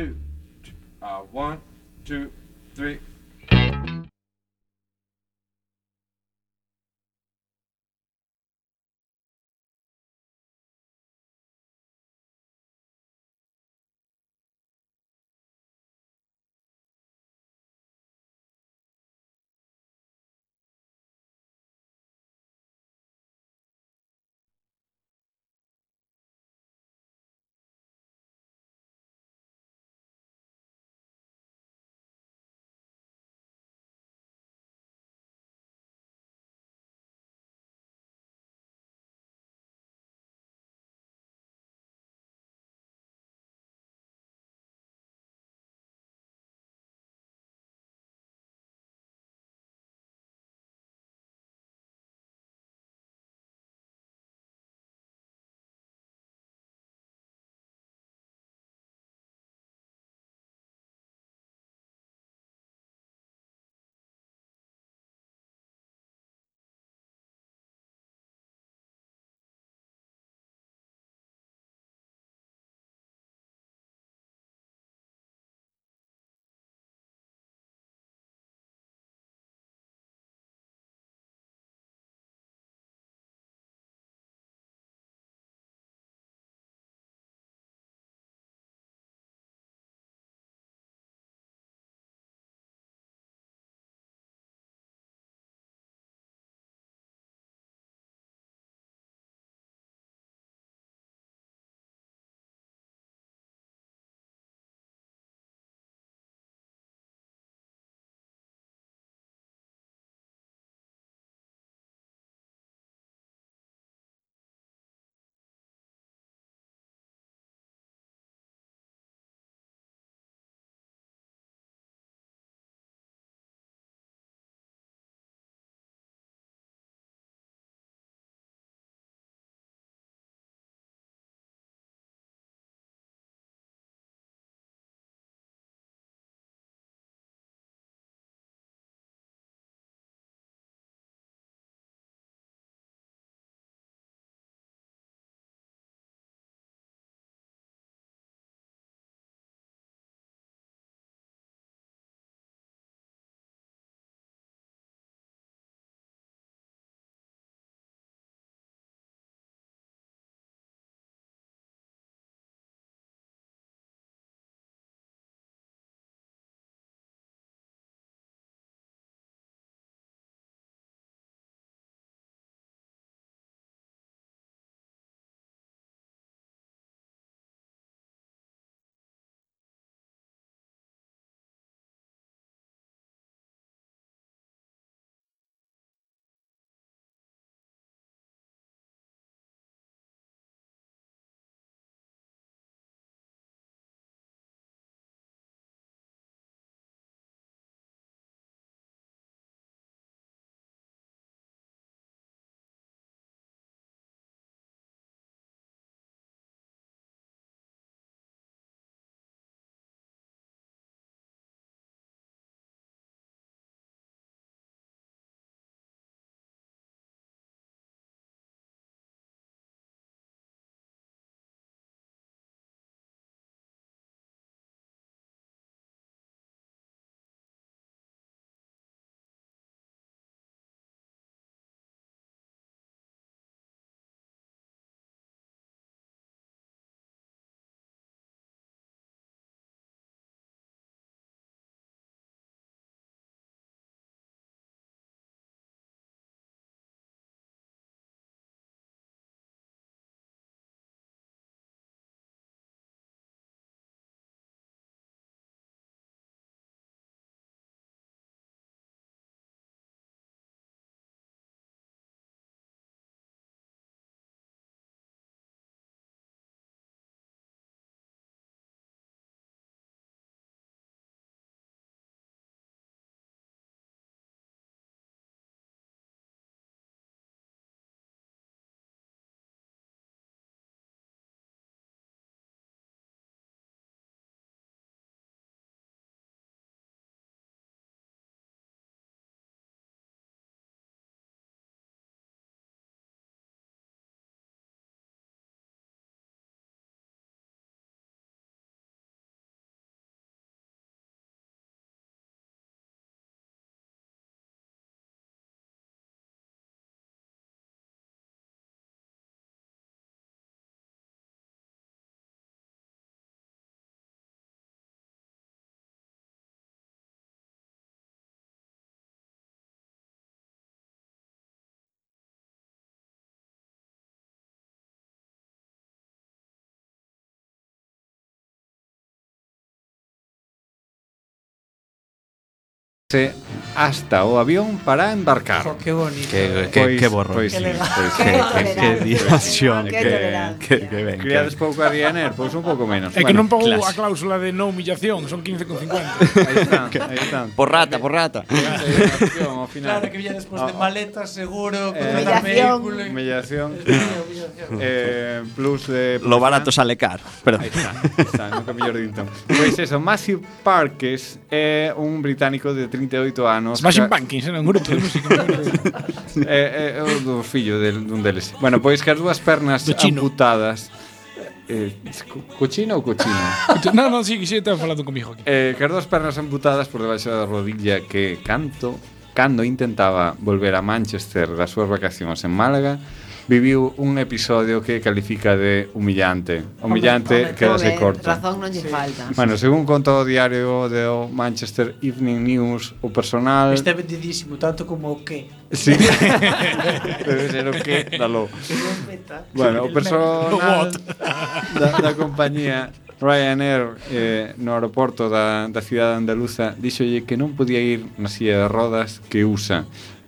two, uh, one, two, three. Sí hasta o avión para embarcar. Jo, qué bonito. Que, que, Pois- que borro. pois que, sí, elegante. pois sí. Qué que, tolerancia. que diversión. Qué que, tolerancia. que, que ben. Criades pouco a Ryanair, pois un pouco menos. É que non pagou clase. a cláusula de no humillación, son 15,50. Aí están, aí están. Por rata, por rata. Humillación, ao final. Claro que viña despois de maletas, seguro, Eh, contratar Humillación. vehículo. Humillación. eh, plus de... Lo barato sale caro. Pero, Aí está, está, nunca mellor dito. Pois eso, Matthew Parkes é un británico de 38 anos. nos Smashing ca... Pumpkins era un grupo de música. é, é, eh, eh, o do fillo del, dun deles. Bueno, pois que as dúas pernas amputadas eh, cochino ou cochino? non, non, si, sí, sí, estaba falando comigo aquí. Eh, que as dúas pernas amputadas por debaixo da rodilla que canto cando intentaba volver a Manchester das súas vacacións en Málaga viviu un episodio que califica de humillante. Humillante home, home, quedase home, corto. Razón non lle sí. falta. Bueno, según conta o diario do Manchester Evening News, o personal... Está vendidísimo, tanto como o que. Sí. Debe ser o que, dalo. bueno, o personal da, da compañía Ryanair eh, no aeroporto da, da cidade andaluza díxolle que non podía ir na silla de rodas que usa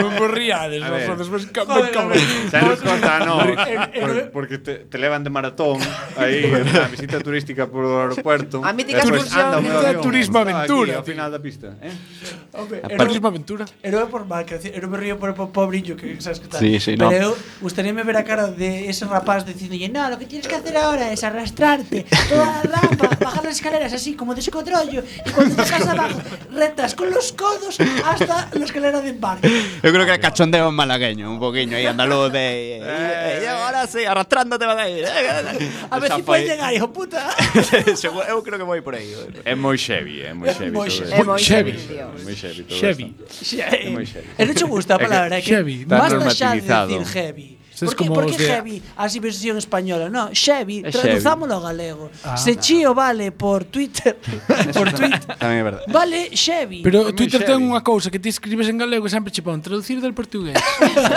Non vos riades, vos sodes vos cabros. Xa nos conta, no, eh, eh, por, eh. porque te, te levan de maratón aí na visita turística por o aeropuerto. A mítica excursión de turismo aventura. Ao final da pista, eh? Hombre, a turismo aventura. Era por mal, que eu me río por o pobrillo que sabes que tal. Sí, sí, no. Pero eu gustaríame ver a cara de ese rapaz diciéndolle, no, lo que tienes que hacer ahora es arrastrarte toda la rampa, bajar las escaleras así como de descotrollo y cuando te abajo, retas con los codos hasta la escalera de embarque. Yo creo que era cachondeo malagueño, un poquillo ahí andaluz de... Y, y eh, eh. ahora sí, arrastrándote van a ir. A ver se puedes llegar, hijo puta. Eu creo que voy por aí. É moi Chevy, é moi Chevy. É moi Chevy. Chevy. Chevy. E non te gusta a palabra, é que basta xa de decir heavy. Sabes como por que de... Xevi, así versión española? No, Xevi, é traduzámolo ao galego. Ah, Se chío vale por Twitter, por tweet. Tamén é verdade. Vale Xevi. Pero Twitter ten unha cousa que ti escribes en galego e sempre che pon traducir del portugués.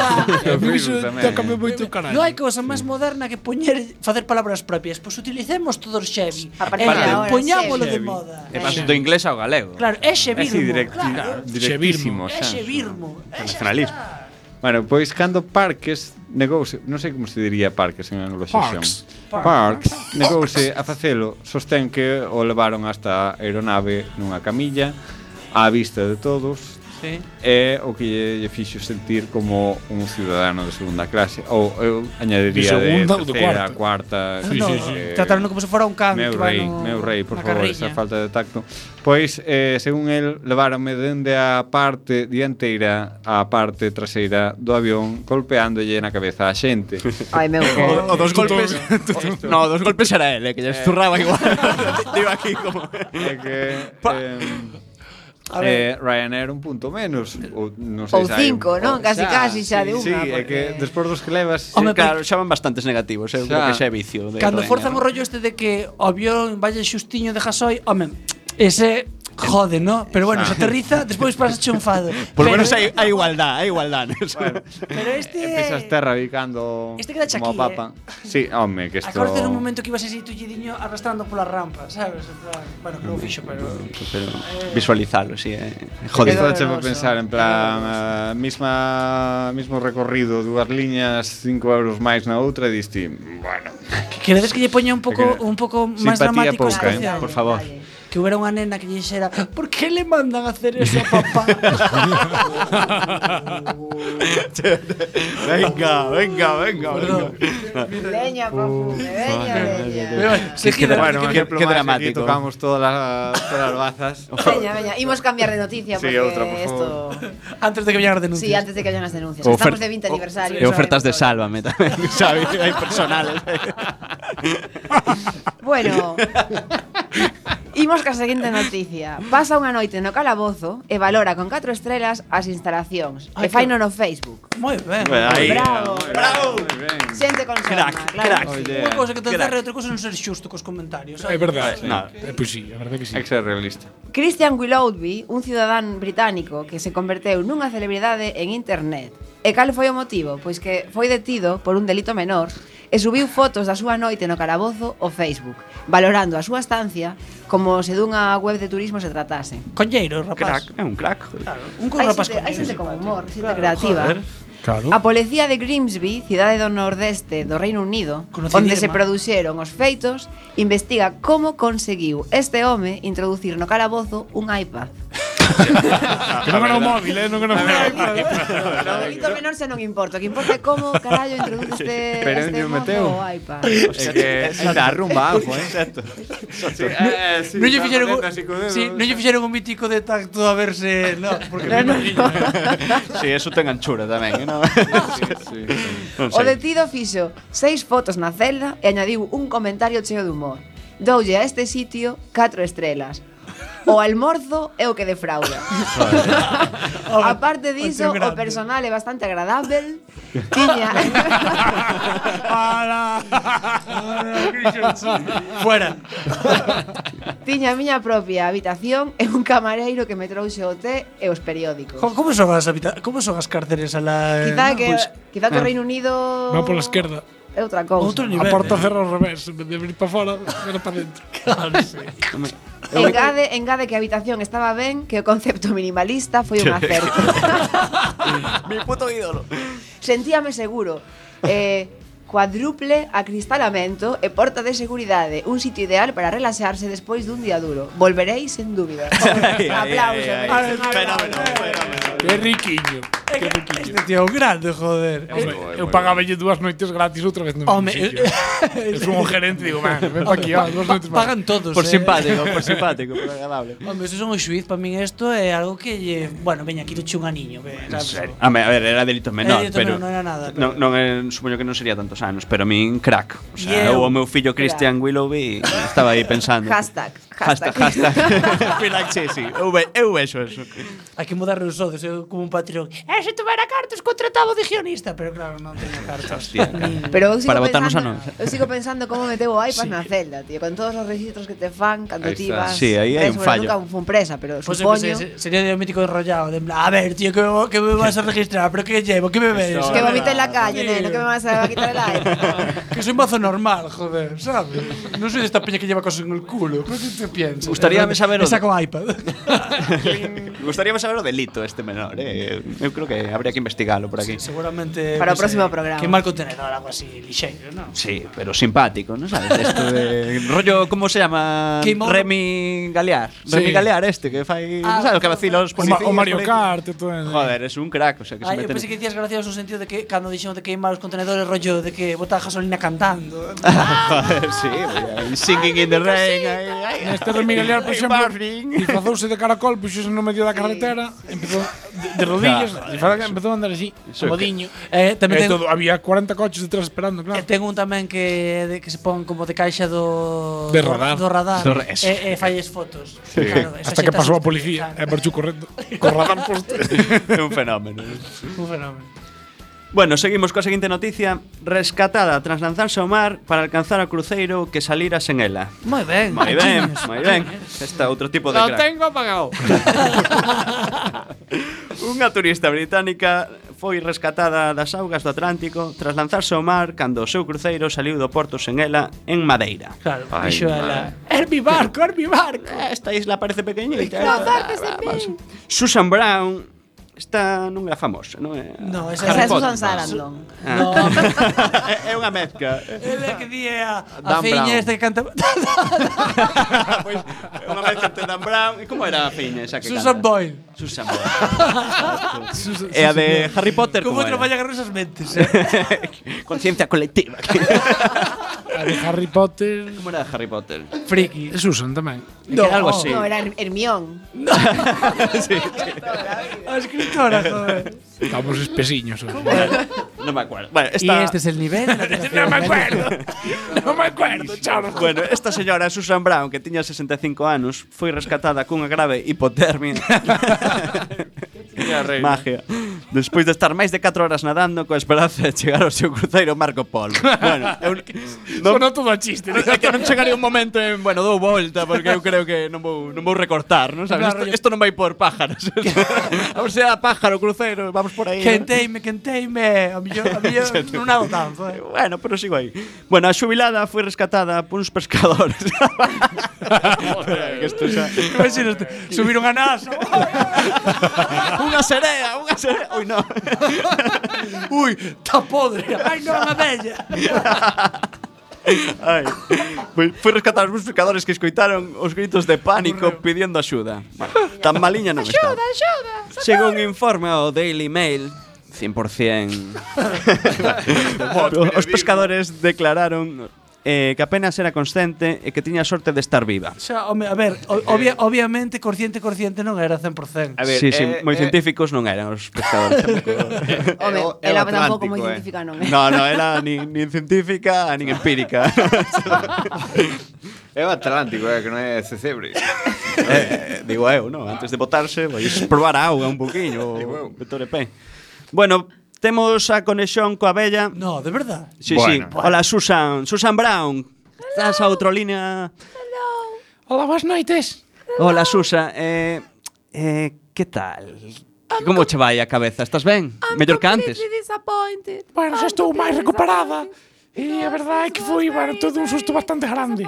Iso tócame moito canal. Non hai cousa máis moderna que poñer facer palabras propias. Pois utilicemos todos Xevi. E poñámoslo de eh, moda. E paso do inglés ao galego. Claro, é Xevirmo. É xevirmo. Claro. Directísimo. É Xevirmo. Nacionalismo. Bueno, pois cando Parques negouse, non sei como se diría Parques en anglosaxón. Parks. Parks, Parks negouse a facelo, sostén que o levaron hasta a aeronave nunha camilla, á vista de todos, sí. é o que lle, lle fixo sentir como un ciudadano de segunda clase. Ou eu añadiría de, segunda, de terceira, de cuarta, cuarta ah, sí, no, sí, sí. Eh, tratarlo como se fora un can meu rei, no, meu rei, por favor, carriña. esa falta de tacto. Pois, eh, según el leváronme dende a parte dianteira á parte traseira do avión golpeándolle na cabeza a xente. Ai, meu o, o dos golpes no, dos golpes era ele, que lle eh. esturraba igual. Digo aquí como é que eh, Eh, Ryanair un punto menos ou, non sei Ou se hai cinco, un... non? Casi, xa, casi xa sí, de unha sí, porque... é que despois dos que levas Home, eh, claro, xa van bastantes negativos eh, xa. que xa é vicio de Cando Ryanair. forzan o rollo este de que o avión vaya xustiño de Jasoi Home, ese Jode, no? Pero bueno, se aterriza, despois pasa un fado. Por lo menos hai, hai igualdad, hai igualdad. ¿no? Bueno, pero este... Empezas te radicando este queda como aquí, papa. Eh? Sí, home, que isto... Acordate un momento que ibas así tullidiño arrastrando pola rampa, sabes? En plan, bueno, que non fixo, pero... pero eh... Visualizalo, sí, eh. Jode. Isto che pensar, en plan, eh, misma, mismo recorrido, dúas liñas, 5 euros máis na outra, e diste, bueno... Queredes que lle poña un pouco un pouco máis dramático? a pouca, eh? por favor. Dale. que hubiera una nena que dijera, ¿por qué le mandan a hacer eso a papá? venga, venga, venga, venga. Leña, papu, leña, leña. Qué, bueno, dramático. tocamos todas las, bazas. Venga, venga, íbamos a cambiar de noticia porque sí, otra, esto... Antes de que vayan las denuncias. Sí, antes de que vayan las denuncias. Estamos de 20 aniversario. Y ofertas de sálvame también, ¿sabes? Hay personales. bueno... Imos ca seguinte noticia. Pasa unha noite no calabozo e valora con 4 estrelas as instalacións. Ai, e fai no no Facebook. Moi ben. Aí, bravo. Bravo. bravo. Xente con sorna, Crack, claro. crack. que sí. Unha cousa que te Crack. outra cousa non ser xusto cos comentarios. É verdade. Sí. Eh, Pois sí, a verdade que sí. Hai que ser realista. Christian Willoughby, un ciudadán británico que se converteu nunha celebridade en internet. E cal foi o motivo? Pois que foi detido por un delito menor e subiu fotos da súa noite no Carabozo ao Facebook, valorando a súa estancia como se dunha web de turismo se tratase. Colleiro, rapaz. Crack, é un crack. Claro, un hai rapaz xente, hai xente como humor, xente claro, creativa. Joder. Claro. A policía de Grimsby, cidade do nordeste do Reino Unido, Conocidisma. onde se produxeron os feitos, investiga como conseguiu este home introducir no calabozo un iPad. que non era o móvil, eh? non era o móvil. O grito menor xa non importa, que importa como, carallo, introduces este, Pero este meteu. o iPad. O sea, que está arrumbado, eh? Exacto. Non lle fixeron un, sí, non lle fixeron un mítico de tacto a verse, no, porque me imagino. ¿eh? Sí, eso ten anchura tamén, eh? No? sí, sí. O detido fixo seis fotos na celda e añadiu un comentario cheo de humor. Doulle a este sitio catro estrelas o almorzo é o que defrauda. a parte diso, o personal é bastante agradável. Tiña... Fuera. Tiña a miña propia habitación e un camareiro que me trouxe o té e os periódicos. Jo, como son as, habita como son as cárceres a la... Quizá que, pues, quizá que o ah. Reino Unido... Va pola esquerda é outra cousa. Outro nivel, a porta eh? cerra ao revés, en vez de abrir para fora, era para dentro. Claro, sí. engade, engade que a habitación estaba ben, que o concepto minimalista foi un acerto. Mi puto ídolo. Sentíame seguro. Eh, cuadruple acristalamento e porta de seguridade, un sitio ideal para relaxarse despois dun día duro. Volverei sen dúbida. Aplausos. Fenómeno, fenómeno. Que riquiño. Que riquiño. Este tío grande, joder. Hombre, eu pagabelle dúas noites gratis outra vez no Home, sitio. Eh, eu sou un gerente, digo, man, ven pa aquí, ah, dúas noites máis. Pagan todos, Por eh. simpático, por simpático, por agradable. Home, eso son o xuiz, para min isto é algo que lle, bueno, veña, aquí che un aniño, que, sabes? A ver, era delito menor, era delito pero, menor, non era nada. Pero... Non, non, eh, supoño que non sería tantos anos, pero min crack. O sea, yeah. eu, o meu fillo Christian Willoughby estaba aí pensando. Hashtag. Hashtag, hashtag. Filaxe, sí. Eu, ve, eu vexo eso. Hai que mudar os sodos. Eu como un patrón. E eh, se tuvera cartas, contratado de guionista. Pero claro, non teño cartas. Hostia. Pero eu sigo Para botarnos a pensando, non. eu sigo pensando como meteu o iPad sí. na celda, tío. Con todos os registros que te fan, cando Ahí ti está. vas... Sí, aí hai un fallo. Nunca fun presa, pero pues supoño... Pues, se, sería de mítico enrollado. De, a ver, tío, que me, que me vas a registrar? Pero que llevo? Que me ves? Que vomite en la calle, neno. Que me vas a quitar el aire? que soy un mazo normal, joder, ¿sabes? Non soy desta peña que lleva cosas en el culo. Creo que te piensas? Gustaríame saber Me o- saco iPad. Gustaríame saber o delito este menor, eh. Eu creo que habría que investigalo por aquí. Seguramente. Para o pues, próximo eh, programa. Que mal contenedor, algo así, lixeiro, ¿no? Sí, pero simpático, ¿no sabes? Esto de rollo, ¿cómo se llama? Remy Galear. Sí. Remy Galear este que fai, Ah, ¿no sabes? Que vacila los O, policías. O Mario. Kart todo. Joder, es un crack, o sea, que se Ay, eu meten... pensei que decías gracioso no sentido de que cando dixeron de queimar os contenedores rollo de que botar gasolina cantando. Joder, sí, güey, singing in the rain. ay, ay, Neste Este Remigaliar, por exemplo, disfrazouse de caracol, puxose no medio da carretera, empezou de, de rodillas, claro, empezou a andar así, como diño. Eh, tamén ten... todo, había 40 coches detrás esperando, claro. Eh, ten un tamén que, de, que se pon como de caixa do, de radar. do radar. Do radar. E, e falles fotos. Sí. Claro, Hasta que pasou a policía, é eh, marchou correndo. Co radar posto. É un fenómeno. un fenómeno. Bueno, seguimos coa seguinte noticia. Rescatada tras lanzarse ao mar Para alcanzar a cruceiro que salira sen ela. Moi ben. Moi ben, moi ben. Esta outro tipo de crack. tengo apagado Unha turista británica foi rescatada das augas do Atlántico Tras lanzarse ao mar Cando o seu cruceiro saliu do porto sen ela En Madeira. Claro, dixo ela. É mi barco, é mi barco Esta isla parece pequeñita eh. Susan Brown Esta non é a famosa, non é? No, esa Harry é Susan Sarandon. Ah. No. é unha mezcla. Ele que di a, a feiña esta que canta... pois, é unha mezcla entre Dan Brown... E como era a feiña esa que Susan canta? Susan Boyle. Susan Boyle. e a de Harry Potter Como como vaya agarrar esas mentes, eh? Conciencia colectiva. A de Harry Potter. como era Harry Potter? Friki. Susan tamén. Que era algo así. No, era Her- Hermión. sí, sí. Ah, es que conductora, joder. Estamos espesiños. hoxe. No me acuerdo. Bueno, Y este es el nivel. de No me acuerdo. No me acuerdo, chao. Bueno, esta señora Susan Brown, que tiña 65 anos, foi rescatada cunha grave hipotermia. Magia. Despois de estar máis de 4 horas nadando coa esperanza de chegar ao seu cruceiro Marco Polo. bueno, eu non Sonó todo a chiste. Non, é que non chegaría un momento en, bueno, dou volta porque eu creo que non vou non vou recortar, non sabes? Claro, isto, isto non vai por pájaros. Vamos sea pájaro cruceiro, vamos por aí. Quenteime, quenteime. A mellor, a mí non hago tanto. Eh. Bueno, pero sigo aí. Bueno, a xubilada foi rescatada por uns pescadores. Joder, que isto xa... Imagínate, subiron a NASA. unha serea, unha serea. Ui, no. Ui, está podre. Ai, non, a bella. Ai. Foi, foi rescatar os buscadores que escoitaron os gritos de pánico pidiendo axuda. Bueno, tan maliña non está. Axuda, axuda. Chegou un informe ao Daily Mail 100% Os pescadores declararon eh, que apenas era consciente e que tiña sorte de estar viva. Xa, home, a ver, o, obvia, eh, obviamente consciente consciente non era 100%. A ver, sí, sí, eh, moi eh, científicos non eran os pescadores. home, ela tampouco moi científica eh. non era. No, no, era nin, nin científica, nin empírica. É o Atlántico, é, que non é Cecebre. eh, digo eu, non, antes de botarse, vais probar a auga un poquinho, o, o Torepé. Bueno, Temos a conexión coa bella. No, de verdad. Sí, bueno. sí. Hola, Susan. Susan Brown. Estás a outra línea. Hello. Hola, boas noites. Hello. Hola, Susa. Eh, eh, que tal? Como che vai a cabeza? Estás ben? Mellor que antes? Bueno, xa estou máis recuperada. Disappointed. E a verdade é que bueno, todo un susto bastante grande.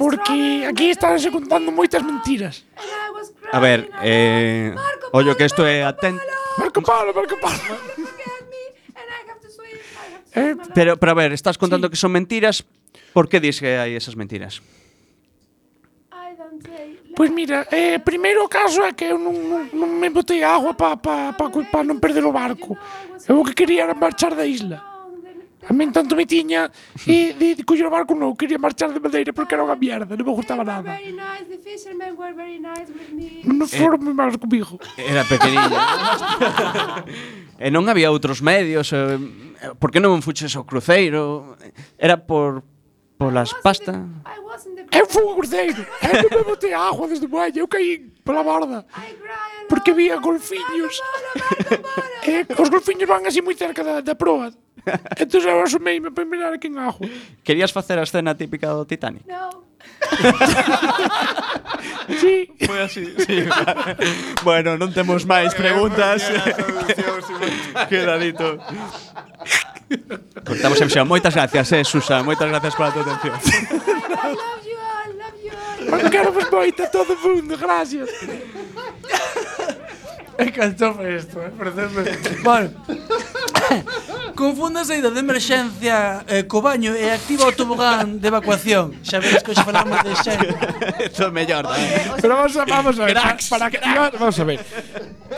Porque aquí estánse contando moitas mentiras. A ver, eh, ollo que isto é atento. Marco Polo, Marco Polo. Eh, Pero, pero a ver, estás contando que son mentiras. Por que dis que hai esas mentiras? Pois mira, eh, primeiro caso é que eu non, non, non me botei agua para pa, pa, pa, pa non perder o barco. Eu o que quería era marchar da isla. A min tanto me tiña e de, de coller o barco non, quería marchar de Madeira porque era unha mierda, non me gustaba nada. Non eh. foron moi malos comigo. Era pequeniña. e non había outros medios, eh, por que non fuches ao cruceiro? Era por polas pasta. Eu fui ao cruceiro, eu non me botei agua desde muelle, eu caí pola borda. Porque había golfiños. e eh, os golfiños van así moi cerca da, da proa. entón eu asumeime para mirar aquí en agua. Querías facer a escena típica do Titanic? No. sí. Foi así. Sí. bueno, non temos máis eh, preguntas. Queda dito. Cortamos emisión. Moitas gracias, eh, Susa. Moitas gracias pola tua atención. I love you love you. Quero vos moito a todo mundo, gracias. É canchofa isto, eh? Pareceme... Bueno. Confundas a saída de emerxencia eh, co baño e activa o tobogán de evacuación. Xa vedes que hoxe falamos de xe. Isto é mellor. Pero vamos a, vamos a ver, cracks, para, para activar, vamos a ver.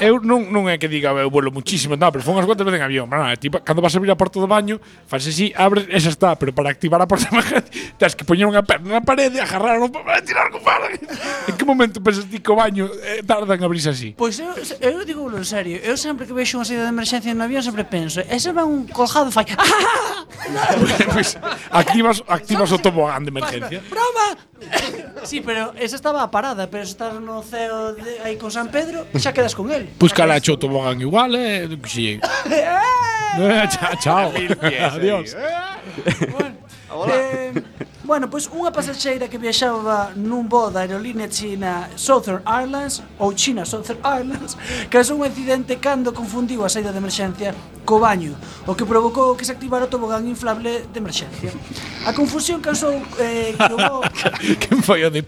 Eu non, non é que diga eu vuelo muchísimo, no, pero fón as cuantas veces en avión. Bueno, tipo, cando vas a abrir a porta do baño, faz así, abres, esa está, pero para activar a porta do baño, tens que poñer unha perna na parede, agarrar un papel, tirar con para. En que momento pensas ti que o baño eh, tarda en abrirse así? Pois pues eu, eu digo en serio, eu sempre que vexo unha saída de emerxencia en avión sempre penso, ese va un colgado fai. pues, activas activas o tobogán de emergencia. Broma. Sí, pero esa estaba parada, pero se estás no ceo de, aí con San Pedro, xa quedas con el. Pois pues o tobogán igual, eh, sí. Eh! Eh, chao. Adiós. bueno, eh, Bueno, pois unha pasaxeira que viaxaba nun voo da aerolínea china Southern Airlines ou China Southern Airlines causou un accidente cando confundiu a saída de emerxencia co baño, o que provocou que se activara o tobogán inflable de emerxencia. A confusión causou eh, que o voo... Quen foi o de...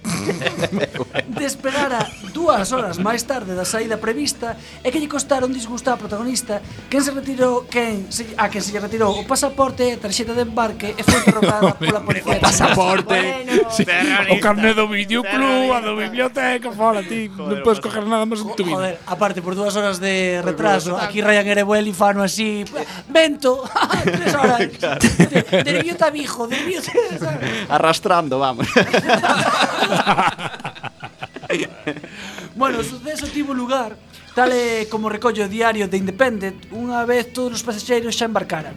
despegara dúas horas máis tarde da saída prevista e que lle costara un disgusto á protagonista quen se retirou quen se, a quen se lle retirou o pasaporte, e a tarxeta de embarque e foi derrogada pola policía pasaporte, bueno. sí, o carné do videoclub, a do biblioteca, fora ti, non podes coger nada máis en tu vida. Joder, aparte por dúas horas de retraso, aquí Ryan Erebuel e Fano así, vento, tres horas. de, de río tabijo, de río Arrastrando, vamos. bueno, o suceso tivo lugar Tal como recollo o diario de Independent Unha vez todos os pasaxeiros xa embarcaran.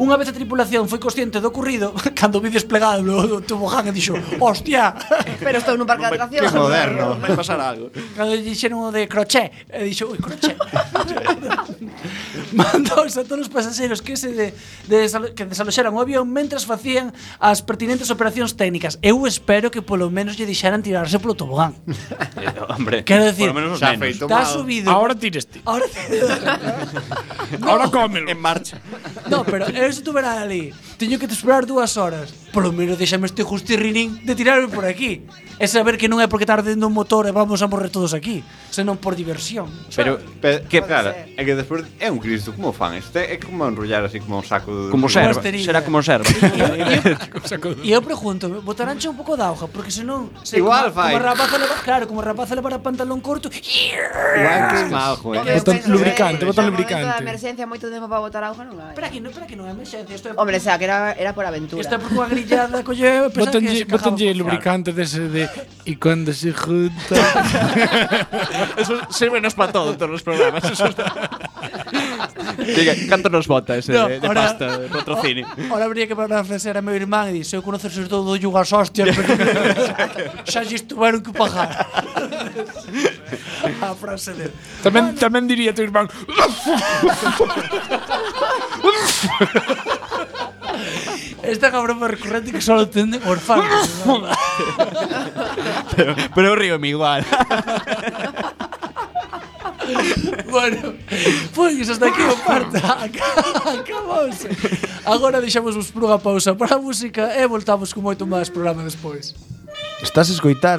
Unha vez a tripulación foi consciente do ocurrido, cando vi desplegado o tobogán e dixo, hostia. Pero estou nun parque de atraccións. Que moderno. Vai pasar algo. Cando dixeron o de crochet, e dixo, ui, crochet. Mandou a todos os pasaxeros que se de, de, que desaloxaran o avión mentras facían as pertinentes operacións técnicas. Eu espero que polo menos lle deixaran tirarse polo tobogán. Eh, hombre, Quero decir, polo menos, menos. Está subido. Ahora tires ti. Ahora, tires. Ahora cómelo. En marcha. No, pero penso tu verás ali. Tiño que te esperar dúas horas polo menos deixame este justirrinín de tirarme por aquí. E saber que non é porque está ardendo un motor e vamos a morrer todos aquí, senón por diversión. Pero, pero que claro, ser. é que despois é un Cristo, como fan? Este é como enrollar así como un saco de... Como serva, será como serva. E eu, eu pregunto, botaránche un pouco de auga, porque senón... Se Igual como, fai. Como rapaza leva, claro, como rapaza levar pantalón corto... Igual que mal, joder. Bota lubricante, eh, bota lubricante. emerxencia moito tempo para botar auga non hai. Espera que non, espera que non é emerxencia, isto é... Hombre, xa, que era, era por aventura. Isto é por unha grillada colle pensaba que Botanlle, se botanlle lubricante dese de y cuando se junta. Eso sirvenos para todo, todos los programas. Eso está. Diga, canto nos bota ese No, de, de ahora- pasta de patrocinio? Ahora habría que parafrasear a meu irmán e dixo Eu conoces todo do as hostias pero Xa lle estuveron que pagar A frase de tamén tamén diría tu irmán. Esta é a broma recurrente que só entenden orfanos pero, pero eu río igual. bueno, pois hasta aquí o parta Acabouse Agora deixamos vos por unha pausa para a música E voltamos con moito máis programa despois. Estás a escoitar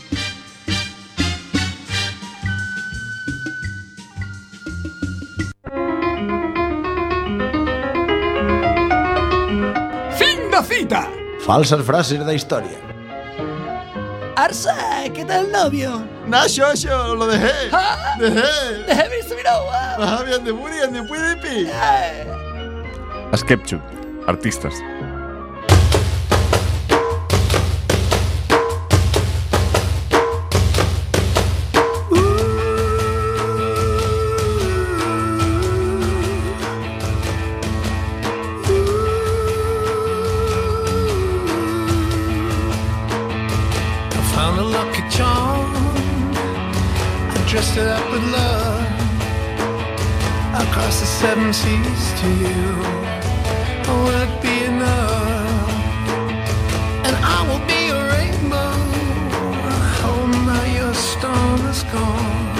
cita. Falsas frases da historia. Arsa, que tal novio? Nacho, yo lo dejé. ¿Ah? Dejé. Dejé mi subiragua. Ah, bien de Buri, bien de Puidipi. Eh. As Ketchup, artistas. Dressed it up with love. Across the seven seas to you. Will it be enough? And I will be a rainbow. Oh, now your storm is gone.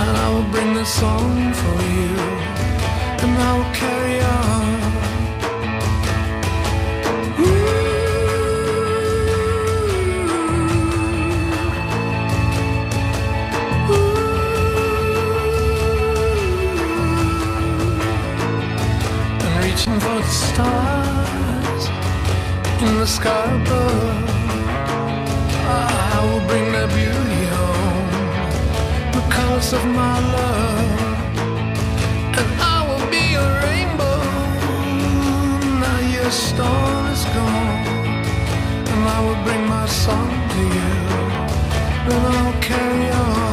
And I will bring the song for you. And I will carry on. The stars in the sky above. I will bring that beauty home, colors of my love, and I will be a rainbow. Now your storm is gone, and I will bring my song to you, and I'll carry on.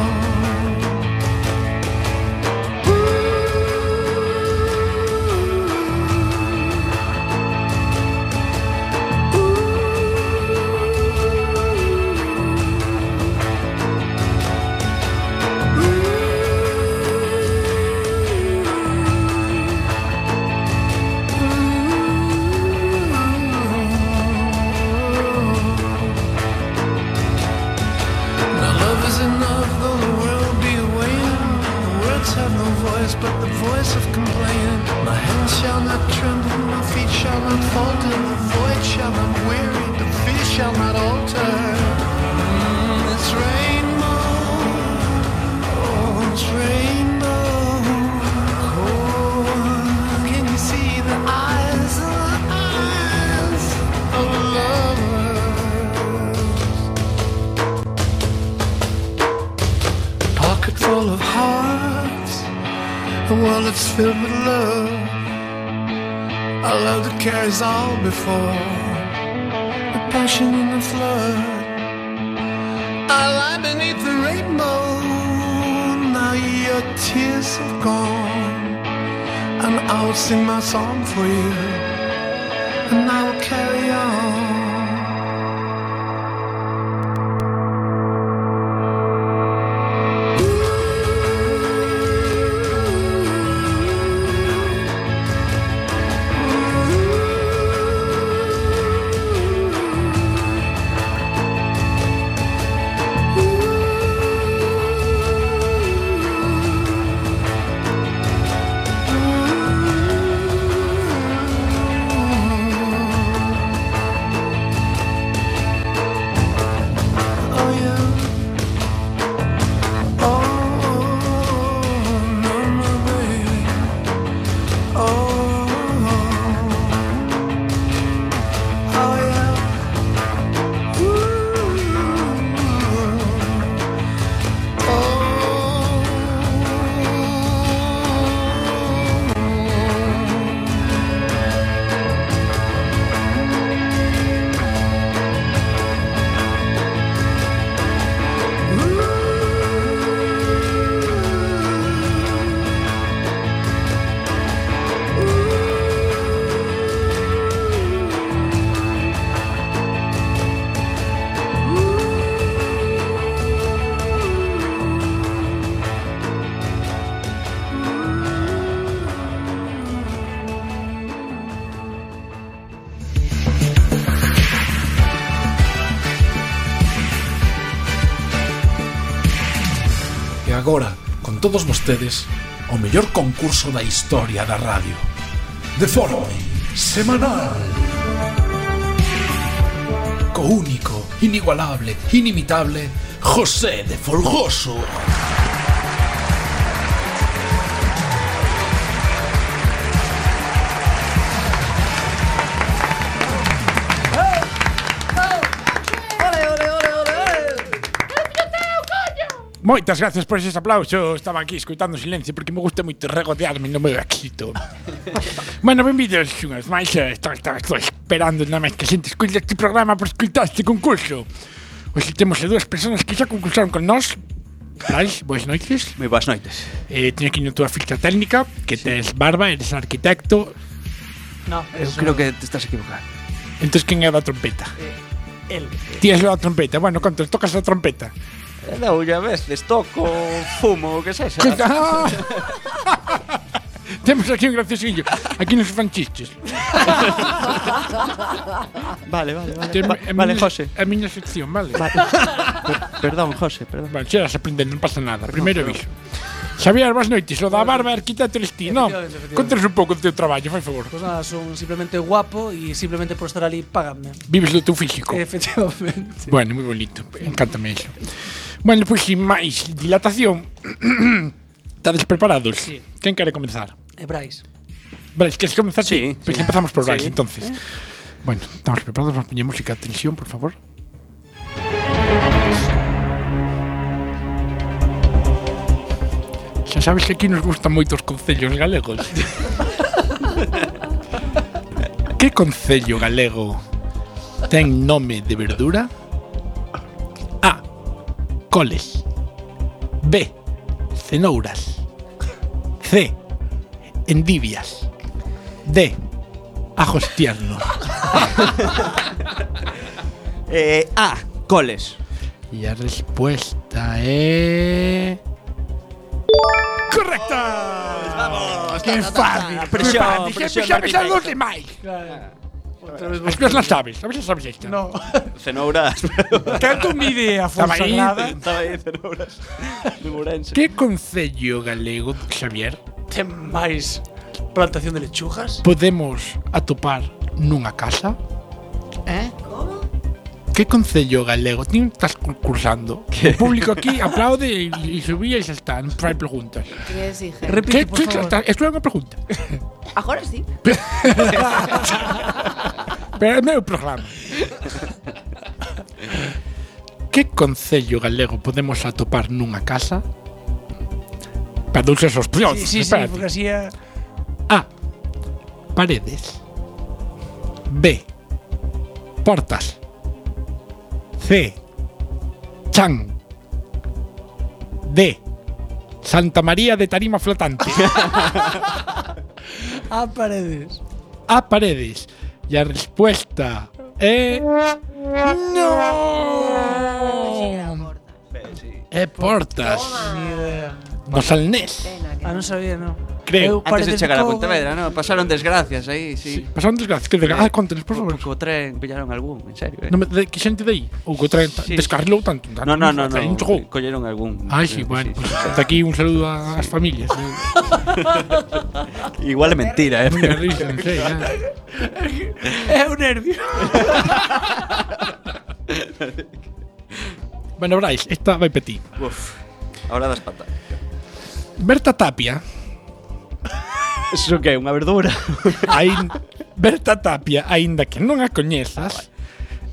Voice of complaining. My hands shall not tremble, my feet shall not falter. The void shall not weary, the fear shall not alter. Carries all before the passion in the flood. I lie beneath the rainbow. Now your tears have gone, and I will sing my song for you, and I will carry todos vostedes, o mellor concurso da historia da radio. De forma semanal. Co único, inigualable, inimitable, José de Folgoso. Moitas gracias por eses aplausos. Estaba aquí escoitando silencio porque me gusta moito regodearme no meu vaquito. bueno, benvidos unhas máis. Estou, estou, estou esperando nada máis que xente escoita este programa por escoitar este concurso. Hoxe temos a dúas persoas que xa concursaron con nós. Lais, boas noites. Moi boas noites. Eh, teño aquí na tua ficha técnica que sí. tes barba, eres arquitecto. No, eu creo no. que te estás equivocando. Entón, quen é da trompeta? Eh, el. Ti és da trompeta. Bueno, contas, tocas a trompeta. E doulle a veces toco, fumo, o que sexa. Temos aquí un graciosillo. Aquí nos fan chistes. vale, vale, vale. Tem, Va, vale, miña, José. É a miña sección, vale. vale. per, perdón, José, perdón. Vale, xeras aprendendo, non pasa nada. Primeiro aviso. Xavier, boas noites. O da barba arquitecto eres ti, non? Contanos un pouco do teu traballo, fai favor. Pois pues nada, son simplemente guapo e simplemente por estar ali págame. Vives do teu físico. Efectivamente. Bueno, moi bonito. Encántame iso. Bueno, pois sin máis dilatación Estades preparados? Sí. Quen quere comenzar? E eh, Brais. Brais, queres comenzar? Sí, Pois sí. empezamos por Brais, sí. entonces ¿Eh? Bueno, estamos preparados, vamos poñer música Atención, por favor Xa sabes que aquí nos gustan moitos concellos galegos Que concello galego ten nome de verdura? Coles. B. Cenouras. C. Endivias. D. Ajos tiernos. Eh, A, coles. Y la respuesta es. ¡Correcta! Vamos, ¡Qué fácil! Presión, ¡Qué fácil! presión, Siempre Otra vez cousas las sabes, a ver se sabes esta. No. Cenouras. Tanto mide a Estaba forza aí, grada. Estaba aí cenouras. De Ourense. Que concello galego, Xavier, Ten máis plantación de lechugas. podemos atopar nunha casa? Eh? Como? Que concello galego? Ti estás concursando. O público aquí aplaude e, e subía e xa está, non fai preguntas. Que exige? Repite, Que, por favor. está, isto é unha pregunta. Agora sí. Pero é meu programa. que concello galego podemos atopar nunha casa? Perdouse os plios. Sí, sí, espérate. sí, porque así é... A. Paredes. B. Portas. C. Chan. D. Santa María de Tarima Flotante. a paredes. A paredes. Y La respuesta es. ¡No! Pues es Portas. No al NES. Ah, no sabía, no. creo. Eu Antes de chegar a Pontevedra, no, Pasaron desgracias aí, sí. sí pasaron desgracias, que desgracias, ah, contenes, por favor. Co tren pillaron algún, en serio. Eh? No, de, que xente dai? Ou co tren sí. descarrilou tanto, tanto? No, no, no, no, colleron algún. Ah, sí, bueno, sí, pues, hasta aquí un saludo ás familias. Eh. Igual é mentira, eh. Muy risa, sei, eh. É un nervio. bueno, Brais, esta vai para ti. Uf, ahora das patas. Berta Tapia Eso que é unha verdura. ain, Berta Tapia, aínda que non a coñezas,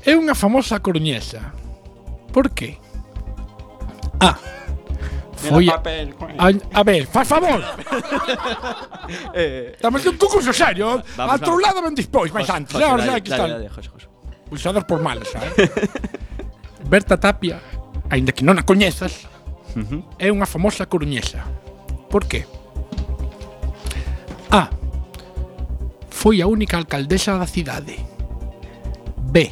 é unha famosa coruñesa. Por qué? A. Foi a, a, a ver, faz favor. eh, Estamos nun concurso serio. A outro lado ben dispois, máis antes. José, Ahora xa que dale, están. Pulsadas por malas, sabes? Berta Tapia, aínda que non a coñezas, Ujú. é unha famosa coruñesa. Por qué? A. Foi a única alcaldesa da cidade. B.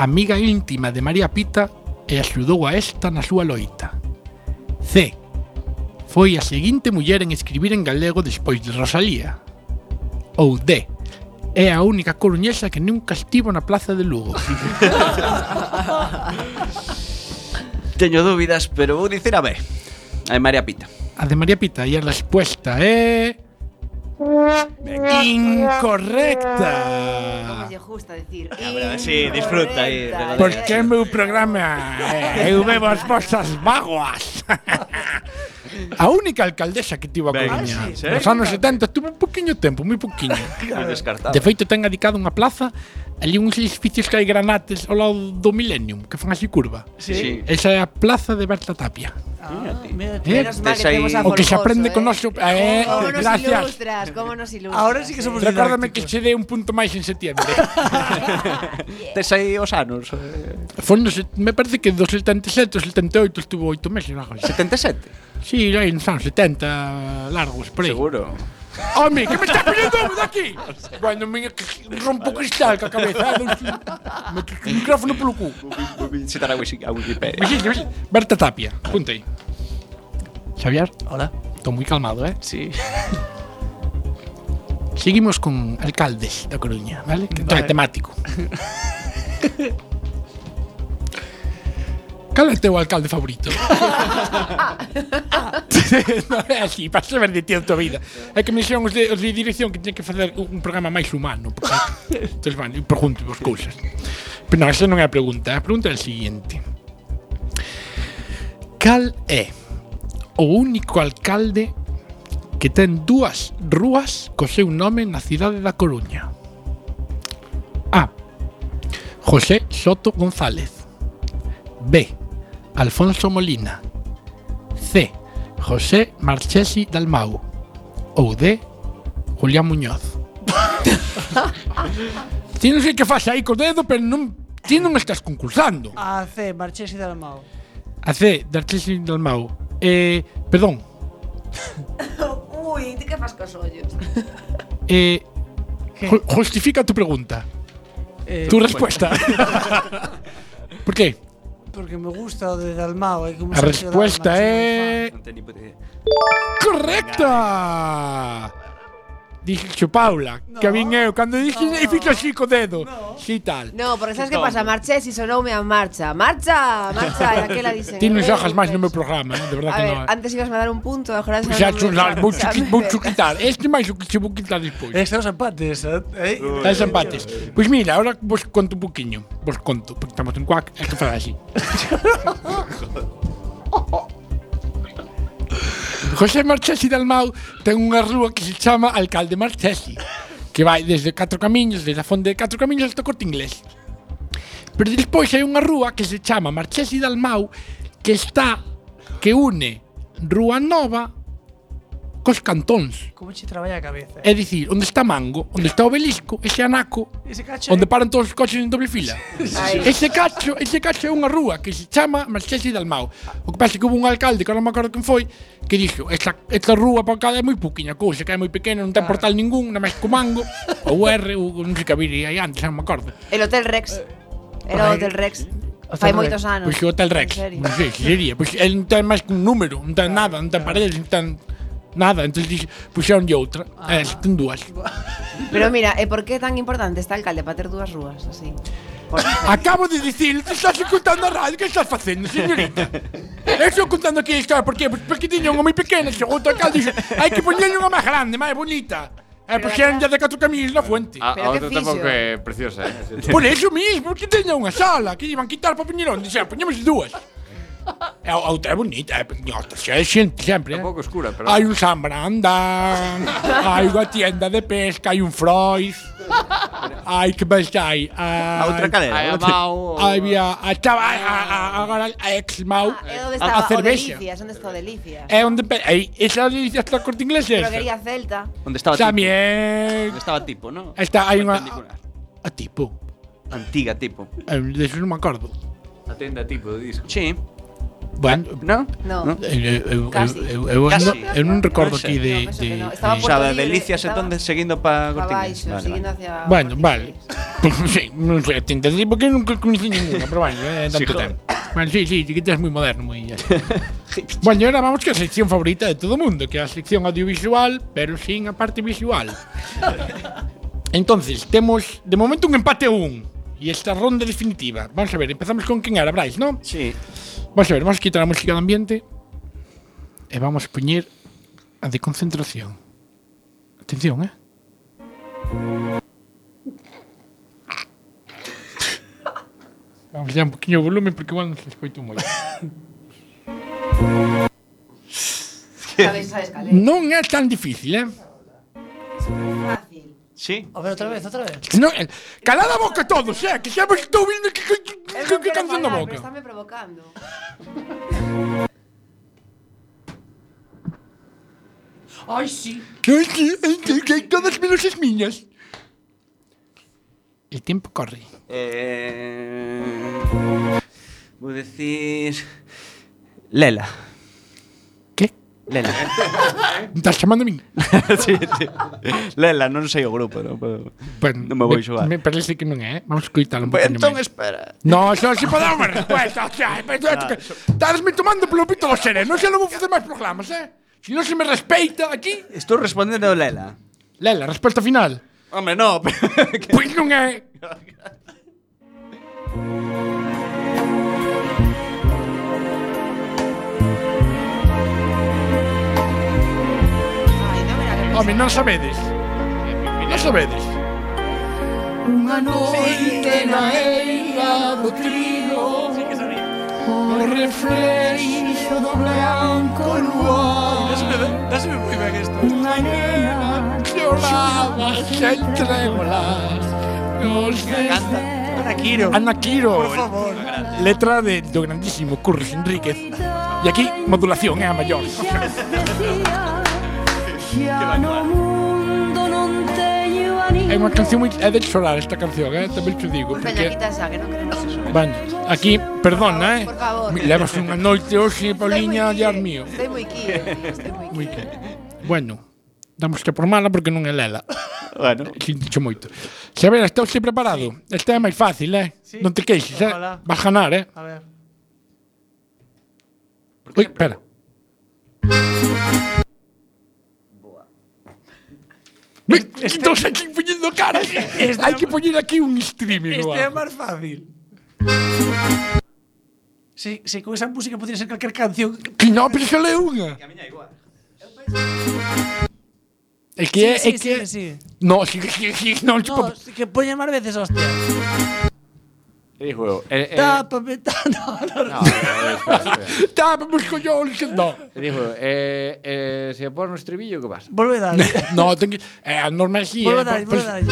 Amiga íntima de María Pita e axudou a esta na súa loita. C. Foi a seguinte muller en escribir en galego despois de Rosalía. Ou D. É a única coruñesa que nunca estivo na Plaza de Lugo. Teño dúbidas, pero vou dicir a B. A de María Pita. A de María Pita e a respuesta é... Eh... Incorrecta. Como gusta decir. Incorrecta. Sí, disfruta aí. Porque é meu programa. Eu bebo as vosas vaguas. A única alcaldesa que tivo a Coruña sí, Nos anos 70 tuvo un poquinho tempo, moi poquinho De feito ten adicado unha plaza Ali uns edificios que hai granates ao lado do Millennium Que fan así curva sí. Esa é a plaza de Berta Tapia Mírate. mírate. Menos mal que temos a O que se aprende eh? con noso... Eh, como nos gracias. ilustras, como nos ilustras. Ahora sí que somos Recórdame que che dé un punto máis en septiembre. Tes aí os anos. Eh. Foi no, me parece que do 77 ao 78 estuvo oito meses. 77? Sí, aí nos anos 70 largos, por aí. Seguro. ¡Home, que me estás poniendo aquí! Bueno, me rompo cristal ca cabeza, meto eh, o micrófono polo cu. Vou visitar a Wikipedia. Berta Tapia, punta aí. Xavier. Hola. Estou moi calmado, eh? Sí. Seguimos con alcaldes da Coruña, vale? vale. Temático. cal é teu alcalde favorito? non é así, para saber de ti a tua vida. É que me dixeron os de, os de dirección que tiña que facer un programa máis humano. Porque, entón, eu pregunto vos cousas. Pero non, esa non é a pregunta. A pregunta é a seguinte. Cal é o único alcalde que ten dúas rúas co seu nome na cidade da Coruña. A. José Soto González. B. Alfonso Molina. C. José Marchesi Dalmau. Ou D. Julián Muñoz. Ti non sei que faz aí co dedo, pero non ti non estás concursando. A C, Marchesi Dalmau. A C, Marchesi Dalmau. Eh, perdón. Ui, ti que fas cos ollos? eh, ju justifica tu pregunta. Eh, tu respuesta. Bueno. ¿Por qué? porque me gusta de Dalmao. Hay La respuesta es. No ¡Correcta! Dixo Paula, no. que vin eu cando dixen no. e fixo así co dedo. No. Si tal. No, porque sabes que pasa, marché si sonoume a marcha. Marcha, marcha, e aquela dixen. Ti non xojas eh, máis no meu eh". programa, eh? de verdade a que ver, non. Eh? Antes ibas a dar un punto, agora xa. Xa chulas, vou, vou quitar. Este máis o que che vou quitar despois. Este os empates, eh? eh. Os empates. Pois pues mira, agora vos conto un poquinho. Vos conto, porque estamos en cuac, é que fala así. José Marchesi Dalmau ten unha rúa que se chama Alcalde Marchesi, que vai desde Catro Camiños, desde a fonte de Catro Camiños hasta o Corte Inglés. Pero despois hai unha rúa que se chama Marchesi Dalmau que está que une Rúa Nova cos cantóns. Como che traballa a cabeza? Eh. É dicir, onde está Mango, onde está o Obelisco, ese anaco, ese cacho, onde eh. paran todos os coches en doble fila. ese cacho, ese cacho é unha rúa que se chama Marchesi Dalmao. O que pasa é que hubo un alcalde, que non me acordo quen foi, que dixo, esta, esta rúa por cada é moi puquiña cousa, que é moi pequena, non ten claro. portal ningún, na máis co Mango, ou R, ou non sei que había aí antes, non me acordo. El Hotel Rex. Eh, Era o Hotel Rex. Fai moitos anos. Pois o Hotel Rex. Non sei, que sería. Pois el non ten máis que un número, non ten claro, nada, non ten claro. paredes, non ten nada, entonces dix, puxeronlle outra. Ah. Eh, ten dúas. Pero mira, e por que é tan importante este alcalde para ter dúas rúas así? Por Acabo de dicir, te estás ocultando a radio, que estás facendo, señorita? Eu estou contando aquí a historia, por? Porque tiña unha moi pequena, chegou o alcalde dixo, hai que poñerle unha máis grande, máis bonita. Eh, pero pois xa de catro camiños na fuente. A, a outra tampouco é preciosa, eh? Por iso mismo, que teña unha sala, que iban quitar para poñer onde, xa, poñemos dúas. É, a outra é bonita, é, nossa, é xente sempre. É un pouco escura, pero... Hai un um San Brandán, hai unha tienda de pesca, hai un um Frois, hai que máis hai? A outra cadera. Hai a Mau... Había a chava, agora a ex Mau, Ah, a cervexa. Onde está o Delicias? É onde... Aí, esa Delicias está corte inglés, esa? Droguería Celta. Onde estaba Tipo? También... Onde estaba tipo, no? Está, hai unha... A tipo. Antiga tipo. Eh, de eso non me acordo. A tenda tipo de disco. Sí. Bueno, no? No. no. Eu, eu, eu, eu, Casi. eu, eu non recordo non aquí de, no, de, no. Estaba de... Xa, de Delicias estaba, entón seguindo para Cortiñas. Baixo, vale, seguindo vale. hacia Bueno, vale. sí, non sei, te porque nunca conocí ninguna, pero bueno, eh, tanto sí, tempo. Bueno, sí, sí, que es moi moderno, moi... bueno, ahora vamos que a sección favorita de todo o mundo, que é a sección audiovisual, pero sin a parte visual. Entonces, temos de momento un empate a un y esta ronda definitiva. Vamos a ver, empezamos con quen era, Brais, ¿no? Sí. Vamos a ver, vamos a quitar a música de ambiente e vamos a poñer a de concentración. Atención, eh? Vamos ya un poquinho o volumen porque igual non se escoito moi. non é tan difícil, eh? Sí. A ver, outra vez, outra vez. No, eh, calada a boca todos, xa, que xa vos estou vindo que, que, que, que, que canción da boca. Estáme provocando. Ai, sí. Ai, sí, ai, sí, que todas menos as miñas. El tempo corre. Eh... Vou decir... Lela. Lela. Estás chamando a min? sí, sí. Lela, non sei o grupo, non, pero ben, non me vou xogar. Me, me parece que non é. ¿eh? Vamos coitalo un poquinho entón, máis. espera. No, só se podá unha resposta. O sea, ah, Estás-me tomando pelo pito do xere. Non xa non vou facer máis programas, eh? Si non se me respeita aquí... Estou respondendo a Lela. Lela, resposta final. Hombre, no. pois non é. Home, non sabedes. Non sabedes. Unha noite na eira do trigo O reflexo do blanco luar Dáseme moi ben isto Unha nena lloraba sen trébolas Nos deseos Ana Quiro. Ana Quiro. Por favor. Letra de, do grandísimo Curris Enríquez. E aquí, modulación, é a maior. É unha canción moi... É de chorar esta canción, eh? tamén te digo. Por porque... xa, que non queremos Van, aquí, perdona, eh? Por favor. Levas unha noite hoxe, Pauliña, diar mío. Estoy moi quío, eh, estoy moi quío. Bueno, damos que por mala porque non é lela. Bueno. Sinto moito. Xavier, estás xe preparado? Sí. É máis fácil, eh? Sí. Non te queixes, eh? Vas ganar, eh? A ver. Ui, espera. Me, estás aquí poñendo cara. Esta, Hai que poñer aquí un streaming. Este é máis fácil. Se, se con esa música podría ser calquer canción. Que non, pero xa le unha. Que a miña igual. É que é, sí, é sí, que... Sí, sí. No, sí, sí, sí, non, no, tipo... que poñen máis veces, hostia. Dijo eu. Eh, eh, Tápame, tá, no, no, no. no espera, espera. Tápame os collóns que no. Dijo eu, eh, eh, se pon no estribillo, que vas Volve dar. no, ten que... Eh, a norma así, volve dar, eh, volve dar.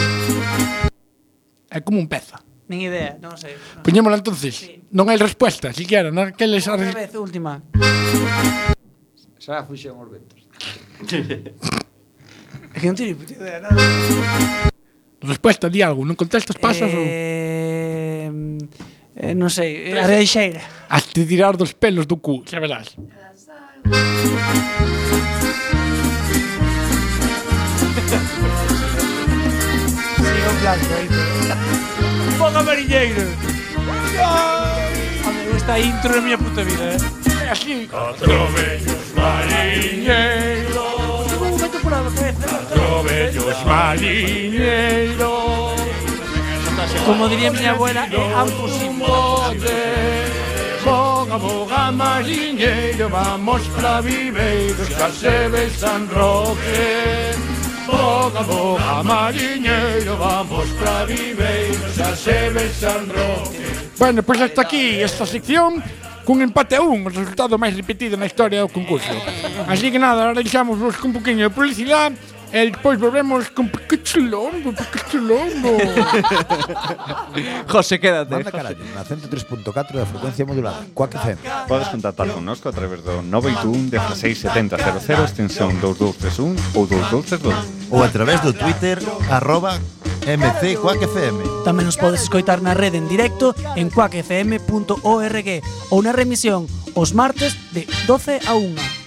É como un peza. Nin idea, non sei. No. Poñémola entonces. Sí. Non hai resposta, siquiera. Non que les... Outra vez, última. Xa fuxen os ventos. é que non teño puta idea, nada. Resposta, di algo, non contestas, pasas eh... ou... Eh, non sei, a reixeira. A te tirar dos pelos do cu, xa verás. Sigo blanco aí. Foga marinheiro. A me gusta a intro na miña puta vida, eh? É así. Catro vellos mariñeiros polas veces Robellos mariñeiros Como diría miña abuela, é ambos sin bote Boga, boga, mariñeiro, vamos pra viveiros, Casebe San Roque. Boga, boga, mariñeiro, vamos pra viveiros, Casebe San Roque. Bueno, pues hasta aquí esta sección cun empate a un, o resultado máis repetido na historia do concurso. Así que nada, ahora deixamos vos con un poquinho de publicidade e despois volvemos con Piquicholombo, Piquicholombo. José, quédate. Manda carallo na 103.4 da frecuencia modulada. Coa que fem. Podes contactar connosco a través do 921 167000 extensión 2231 ou 2232. Ou a través do Twitter arroba MC Quack FM. Tamén nos podes escoitar na rede en directo en quackfm.org ou na remisión os martes de 12 a 1.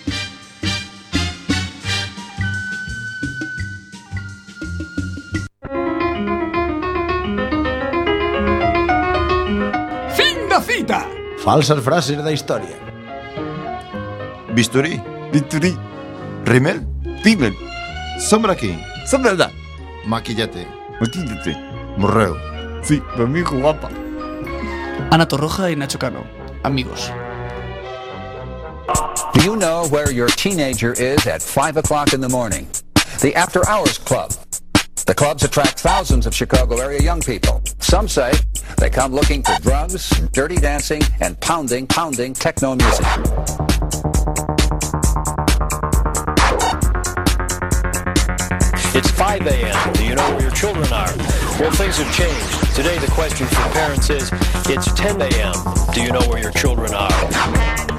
cita. Falsas frases da historia. Bisturí. Bisturí. Rimel. Rimel. Sombra aquí. Sombra da. Maquillate. Motíllate. Morreo. Sí, amigo guapa. Ana Torroja y Nacho Cano. Amigos. Do you know where your teenager is at 5 o'clock in the morning? The After Hours Club. The clubs attract thousands of Chicago area young people. Some say they come looking for drugs, dirty dancing, and pounding, pounding techno music. It's 5 a.m. Do you know where your children are? Well, things have changed. Today, the question for parents is it's 10 a.m. Do you know where your children are?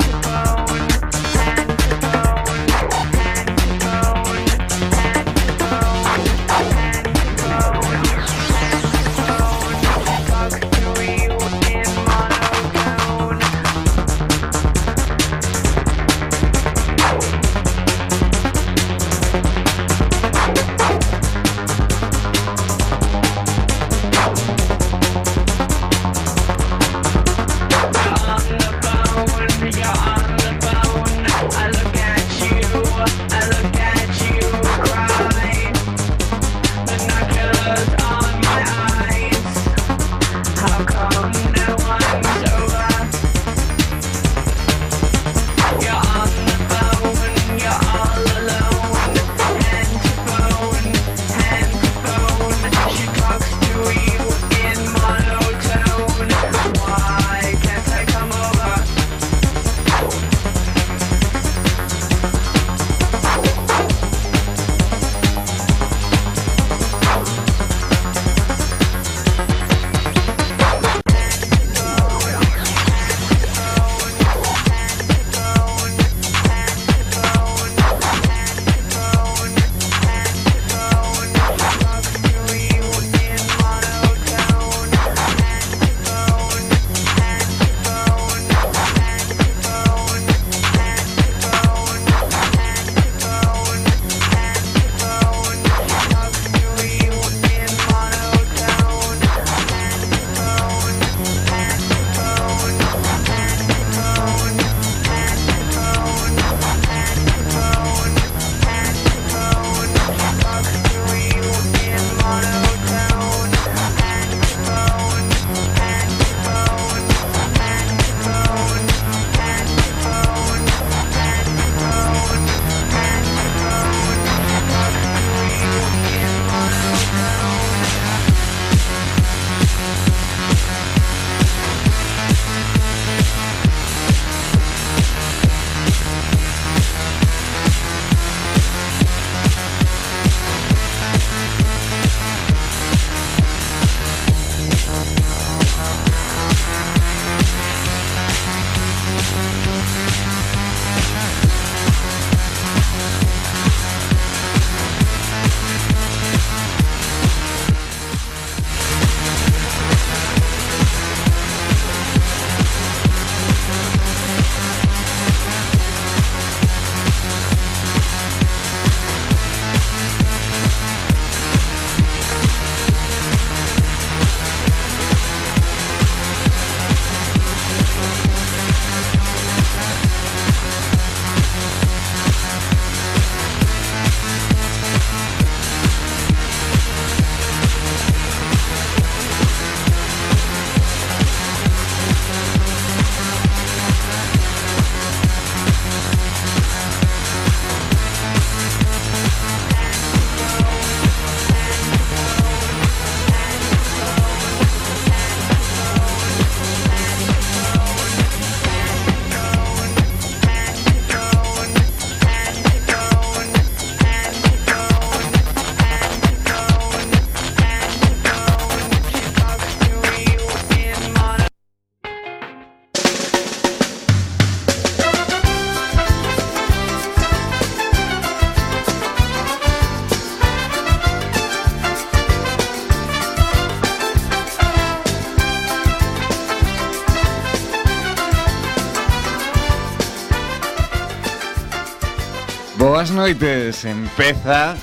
noites, empeza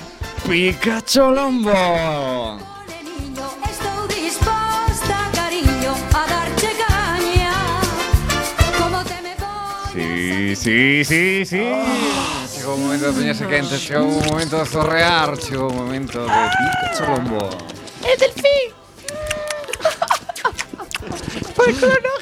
Pikachu Lombo. Sí, sí, sí, sí. Llegó un momento de Peña Quentes, llegó un momento de zorrear, llegó un momento de Pikachu Lombo. ¡Es el fin! ¡Por cloro!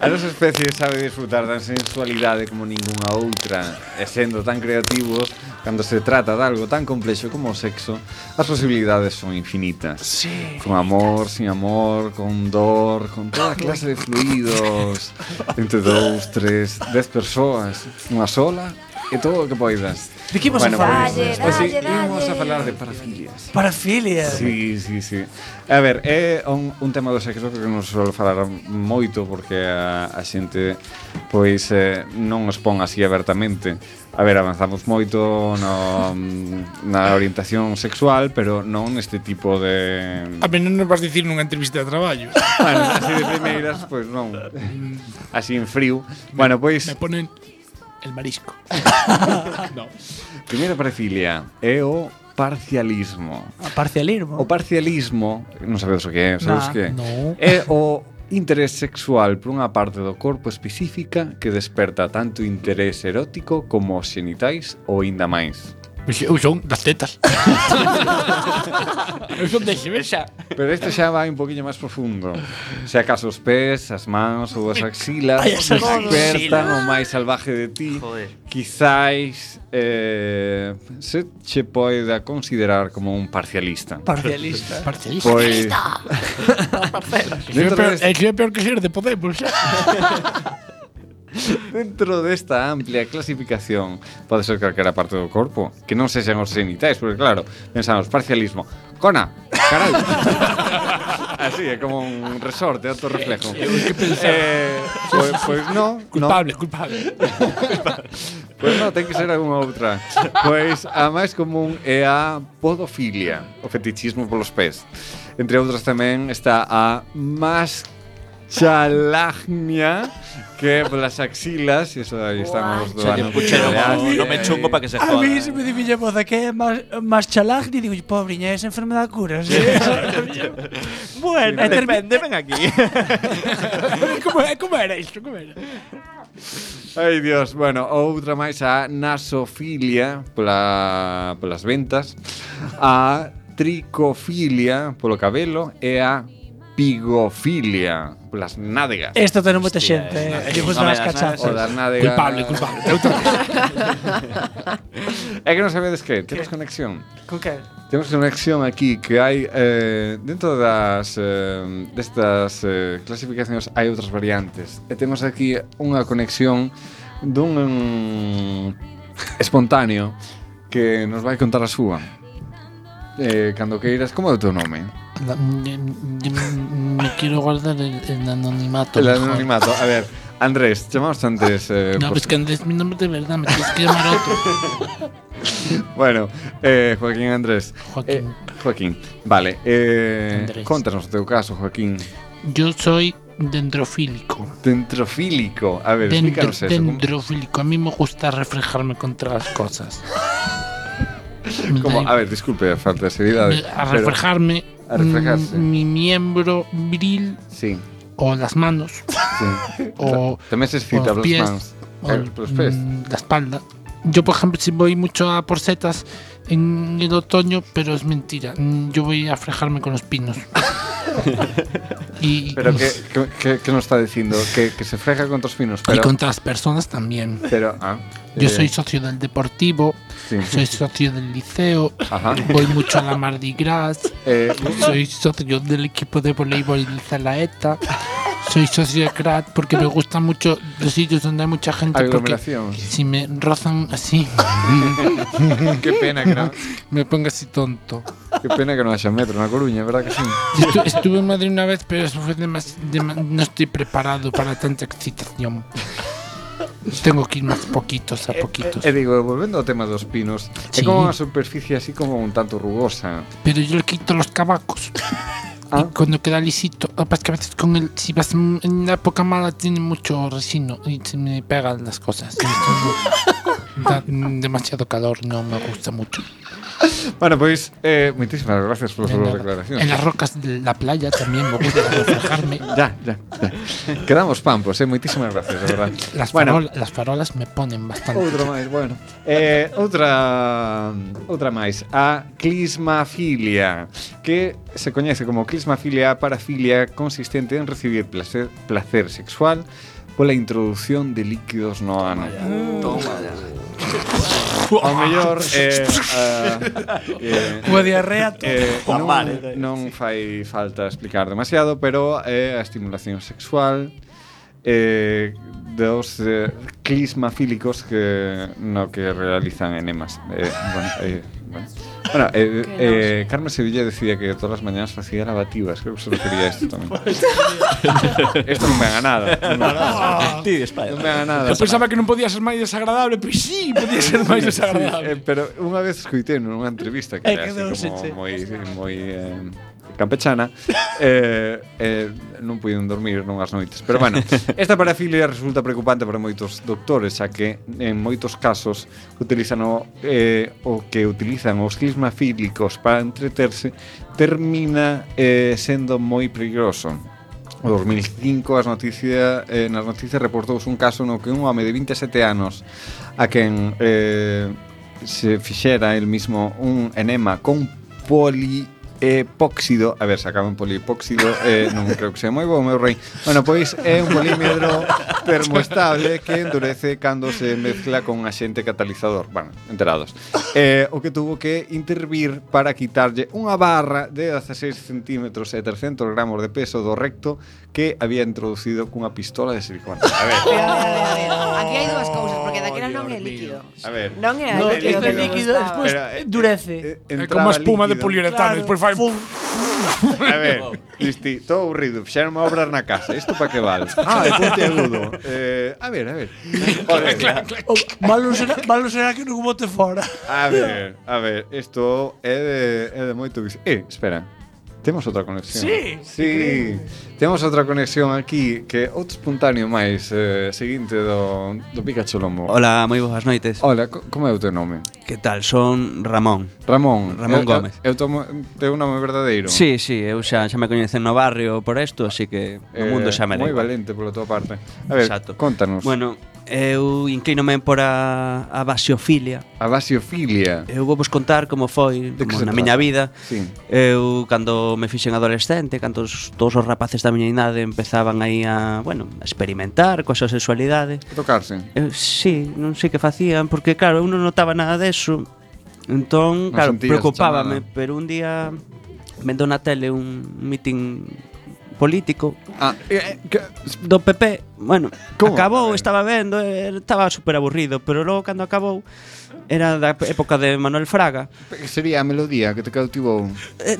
A nosa especie sabe disfrutar da sensualidade como ningunha outra. E sendo tan creativos Cando se trata de algo tan complexo como o sexo As posibilidades son infinitas. Sí. Con amor, sin amor, con dor Con toda clase de fluidos. Entre dous, tres, dez persoas Unha sola e todo o que poidas. De que imos bueno, a falar? Dalle, pues, sí, dalle. Imos a falar de parafilias. Parafilias. Sí, sí, sí. A ver, é un, un tema do sexo que non se suele falar moito porque a, a xente pois eh, non os pon así abertamente. A ver, avanzamos moito no, na orientación sexual, pero non neste tipo de... A mí non nos vas dicir nunha entrevista de traballo. bueno, así de primeiras, pois pues, non. Así en frío. Bueno, pois... Me ponen El marisco. no. Primeira parafilia é o parcialismo. O parcialismo? O parcialismo, non sabedes o que é, sabes nah, que? No. É o interés sexual por unha parte do corpo específica que desperta tanto interés erótico como os xenitais ou ainda máis. Usón das tetas. Usón de xa. Pero este xa vai un poquinho máis profundo. Se acaso os pés, as mans ou as axilas Ay, as despertan o máis salvaje de ti, Joder. quizáis eh, se che poida considerar como un parcialista. Parcialista. Parcialista. Pois... Parcialista. é peor que ser de Podemos. Dentro desta amplia clasificación pode ser calquera parte do corpo que non sexan os genitais, porque claro, pensamos parcialismo. Cona, carai. Así, é como un resorte, outro reflejo. Eu que pensaba. Eh, pois, pois no, culpable, no. culpable. pois non, ten que ser algunha outra. Pois a máis común é a podofilia, o fetichismo polos pés. Entre outras tamén está a masculina chalagnia que polas axilas, e eso aí estamos do ano. No me chungo para que se joda. A mí se me di miña voz que é máis, máis chalagni, digo, pobriña, esa enfermedad cura. ¿sí? bueno, sí, depende, ven aquí. como, como era isto? Como era? Ai, Dios, bueno, outra máis a nasofilia pola, polas ventas a tricofilia polo cabelo e a pigofilia polas nádegas. Esto ten moita xente, eh. Lle gustan as. O das nádegas. Culpable, culpable. é que non sabedes que, temos conexión. Con que? Temos conexión aquí que hai eh, dentro das eh, destas eh, clasificacións hai outras variantes. Eh, e temos aquí unha conexión dun um, espontáneo que nos vai contar a súa. Eh, cando queiras, como é o teu nome? Me quiero guardar el, el anonimato. El mejor. anonimato. A ver, Andrés, chamamos Andrés. Eh, No, por- pues que Andrés, mi nombre de verdad, me tienes que llamar otro. Bueno, eh, Joaquín Andrés. Joaquín. Eh, Joaquín. Vale, eh, contanos o teu caso, Joaquín. Yo soy dendrofílico. Dentrofílico. A ver, explícanos eso. ¿cómo- dendrofílico. A mí me gusta reflejarme contra las cosas. Como, a ver, disculpe, falta de seriedad. a reflejarme a reflejarse. mi miembro viril Sí. o las manos Sí. o, Tamén se excita los pies mans. o Eh, los pies. mm, la espalda. Yo, por ejemplo, si voy mucho a por setas en el otoño, pero es mentira. Mm, Yo voy a frejarme con los pinos. y, Pero que, que, que nos está dicindo que, que se freja contra os pinos, y pero contra las personas también. pero ah, Yo eh, soy socio del Deportivo, Sí. soy socio del liceo, Ajá. voy mucho a la Mardi Gras, Eh, soy socio del equipo de voleibol de Zalaeta, soy socio de CRAT porque me gustan mucho los sitios donde hay mucha gente. Porque si me rozan así, Qué pena que no, me pongo así tonto. Qué pena que no haya metro na Coruña, verdad que sí? Estu- estuve en Madrid una vez, pero eso fue demas- dema- no estoy preparado para tanta excitación. Tengo que ir más poquitos a poquitos. E digo, volvendo ao tema dos pinos, é Sí. como unha superficie así como un tanto rugosa. Pero yo le quito los cabacos. Y cuando queda lisito, es que a veces con el, si vas en en la época mala tiene mucho resino y se me pegan las cosas. Da demasiado calor, no me gusta mucho. Bueno, pois eh, moitísimas gracias súas la- declaracións. En las rocas de la playa también me gusta reflejarme. Ya, ya, ya. Quedamos pampos, eh, moitísimas gracias, de verdade. Las, bueno, farol- las farolas me ponen bastante. Outra máis, bueno. Eh, outra outra máis, a clismafilia, que se coñece como clismafilia parafilia consistente en recibir placer, placer sexual pola introducción de líquidos no ano. Toma. Ao mellor eh, eh, eh Unha diarrea eh, non, non fai falta explicar demasiado Pero é eh, a estimulación sexual eh, dos eh, clismafílicos que no que realizan enemas. Eh, bueno, eh, bueno. Bueno, eh, eh, Carmen Sevilla decía que todas las mañanas hacía lavativas. Creo que se refería a esto también. esto non me haga nada. Non, no, Ti despaia. non me haga nada. Eu pensaba que non podía ser máis desagradable, pois pues sí, podía ser máis desagradable. Sí, eh, pero unha vez escoitei nunha entrevista que eh, era así como moi moi eh, campechana eh, eh, non puiden dormir nunhas noites. Pero bueno, esta parafilia resulta preocupante para moitos doctores xa que en moitos casos utilizan o, eh, o que utilizan os clismafílicos para entreterse termina eh, sendo moi peligroso. O 2005 as noticias eh, nas noticias reportouse un caso no que un home de 27 anos a quen eh, se fixera el mismo un enema con poli epóxido, a ver, sacaba un polipóxido, eh, non creo que sea moi bo, meu rei. Bueno, pois é un polímero termoestable que endurece cando se mezcla con axente catalizador. Bueno, enterados. Eh, o que tuvo que intervir para quitarlle unha barra de 16 centímetros eh, e 300 gramos de peso do recto que había introducido cunha pistola de silicona. A ver. Pero, a ver, a ver. Aquí hai dúas cousas, porque daquela non é líquido. A ver. Non é no, líquido, líquido, eh, eh, líquido despois endurece. Eh, é como a espuma líquido. de poliuretano, claro. despois fai A ver, Cristi, todo aburrido, fixeron obras na casa, isto para que vale? Ah, é ponte agudo. Eh, a ver, a ver. Joder, O oh, Malo será, malo será que non bote fora. a ver, a ver, isto é de, é de moito... Eh, espera, Temos outra conexión. Sí, sí. Temos outra conexión aquí que outro espontáneo máis eh, seguinte do, do Pikachu Lombo. Hola, moi boas noites. Hola, co- como é o teu nome? Que tal? Son Ramón. Ramón. Ramón eu, Gómez. Eu, eu tomo teu nome verdadeiro. Sí, sí, eu xa xa me coñecen no barrio por isto, así que o mundo eh, xa me da Moi igual. valente pola tua parte. A ver, Exacto. contanos. Bueno, Eu inclínome por a, a basiofilia. A basiofilia. Eu vou vos contar como foi como na trata? miña vida. Sí. Eu cando me fixen adolescente, cando os, todos os rapaces da miña idade empezaban aí a, bueno, a experimentar coa súa sexualidade. A tocarse. Eu, sí, non sei que facían porque claro, eu non notaba nada deso. Entón, non claro, preocupábame, pero un día vendo na tele un meeting político ah, eh, eh que... do PP, bueno, Como? acabou, estaba vendo, eh, estaba super aburrido, pero logo cando acabou era da época de Manuel Fraga. Que Sería a melodía que te cautivou. Eh,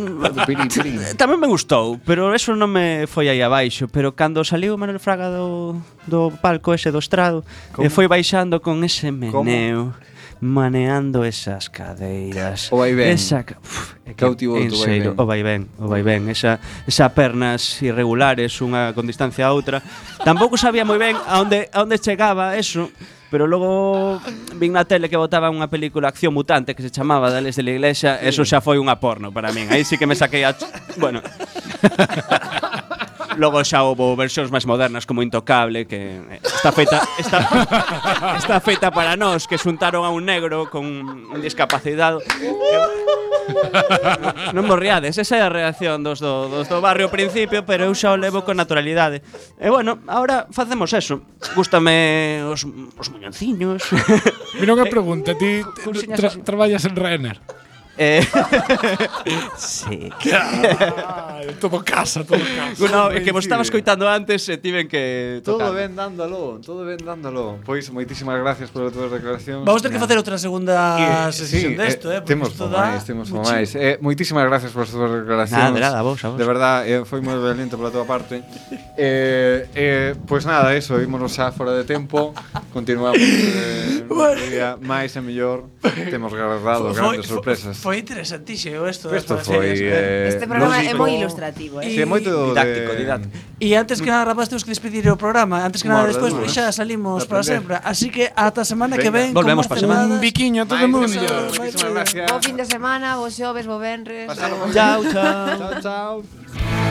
pirí, pirí. Tamén me gustou, pero eso non me foi aí abaixo, pero cando saliu Manuel Fraga do, do palco ese do estrado, Como? eh, foi baixando con ese meneo maneando esas cadeiras. O vai ben. Esa, uf, é que, Cautivo en seiro, o vai ben. O vai ben, esa, esa pernas irregulares, unha con distancia a outra. Tampouco sabía moi ben a onde, a onde chegaba eso, pero logo vin na tele que botaba unha película Acción Mutante que se chamaba Dales de la Iglesia, eso xa foi unha porno para min. Aí sí que me saquei a... Bueno... logo xa houve versións máis modernas como Intocable que eh, está feita está, está feita para nós que xuntaron a un negro con discapacidade. non morriades esa é a reacción dos do, dos do barrio ao principio, pero eu xa o levo con naturalidade. E bueno, ahora facemos eso. Gústame os, os muñonciños. Mira unha pregunta, ti tra, traballas en Renner? Eh, sí. Claro, todo casa, todo casa. No, é que vos estaba escoitando antes e tiven que tocar. Todo ben dándolo, todo ben dándolo. Pois moitísimas gracias polas túas declaracións. Vamos ter que facer outra segunda sesión sí, desto, eh, eh temos máis, temos máis. Eh, moitísimas gracias polas túas declaracións. Nada, de nada, vos, a vos. De verdad, eh, foi moi valiente pola túa parte. Eh, eh, pois pues nada, eso, ímonos xa fora de tempo. Continuamos eh, bueno. máis e mellor. Temos guardado grandes sorpresas foi interesantísimo isto Isto foi eh, Este programa é moi ilustrativo, eh. Sí, é moito didáctico, de... didáctico. E antes que nada, rapaz, temos que despedir o programa. Antes que nada, despois xa salimos para sempre. Así que ata a semana que ven. Volvemos para semana. Un biquiño a todo o mundo. Bo fin de semana, bo xoves, bo venres. Chao, chao. Chao, chao.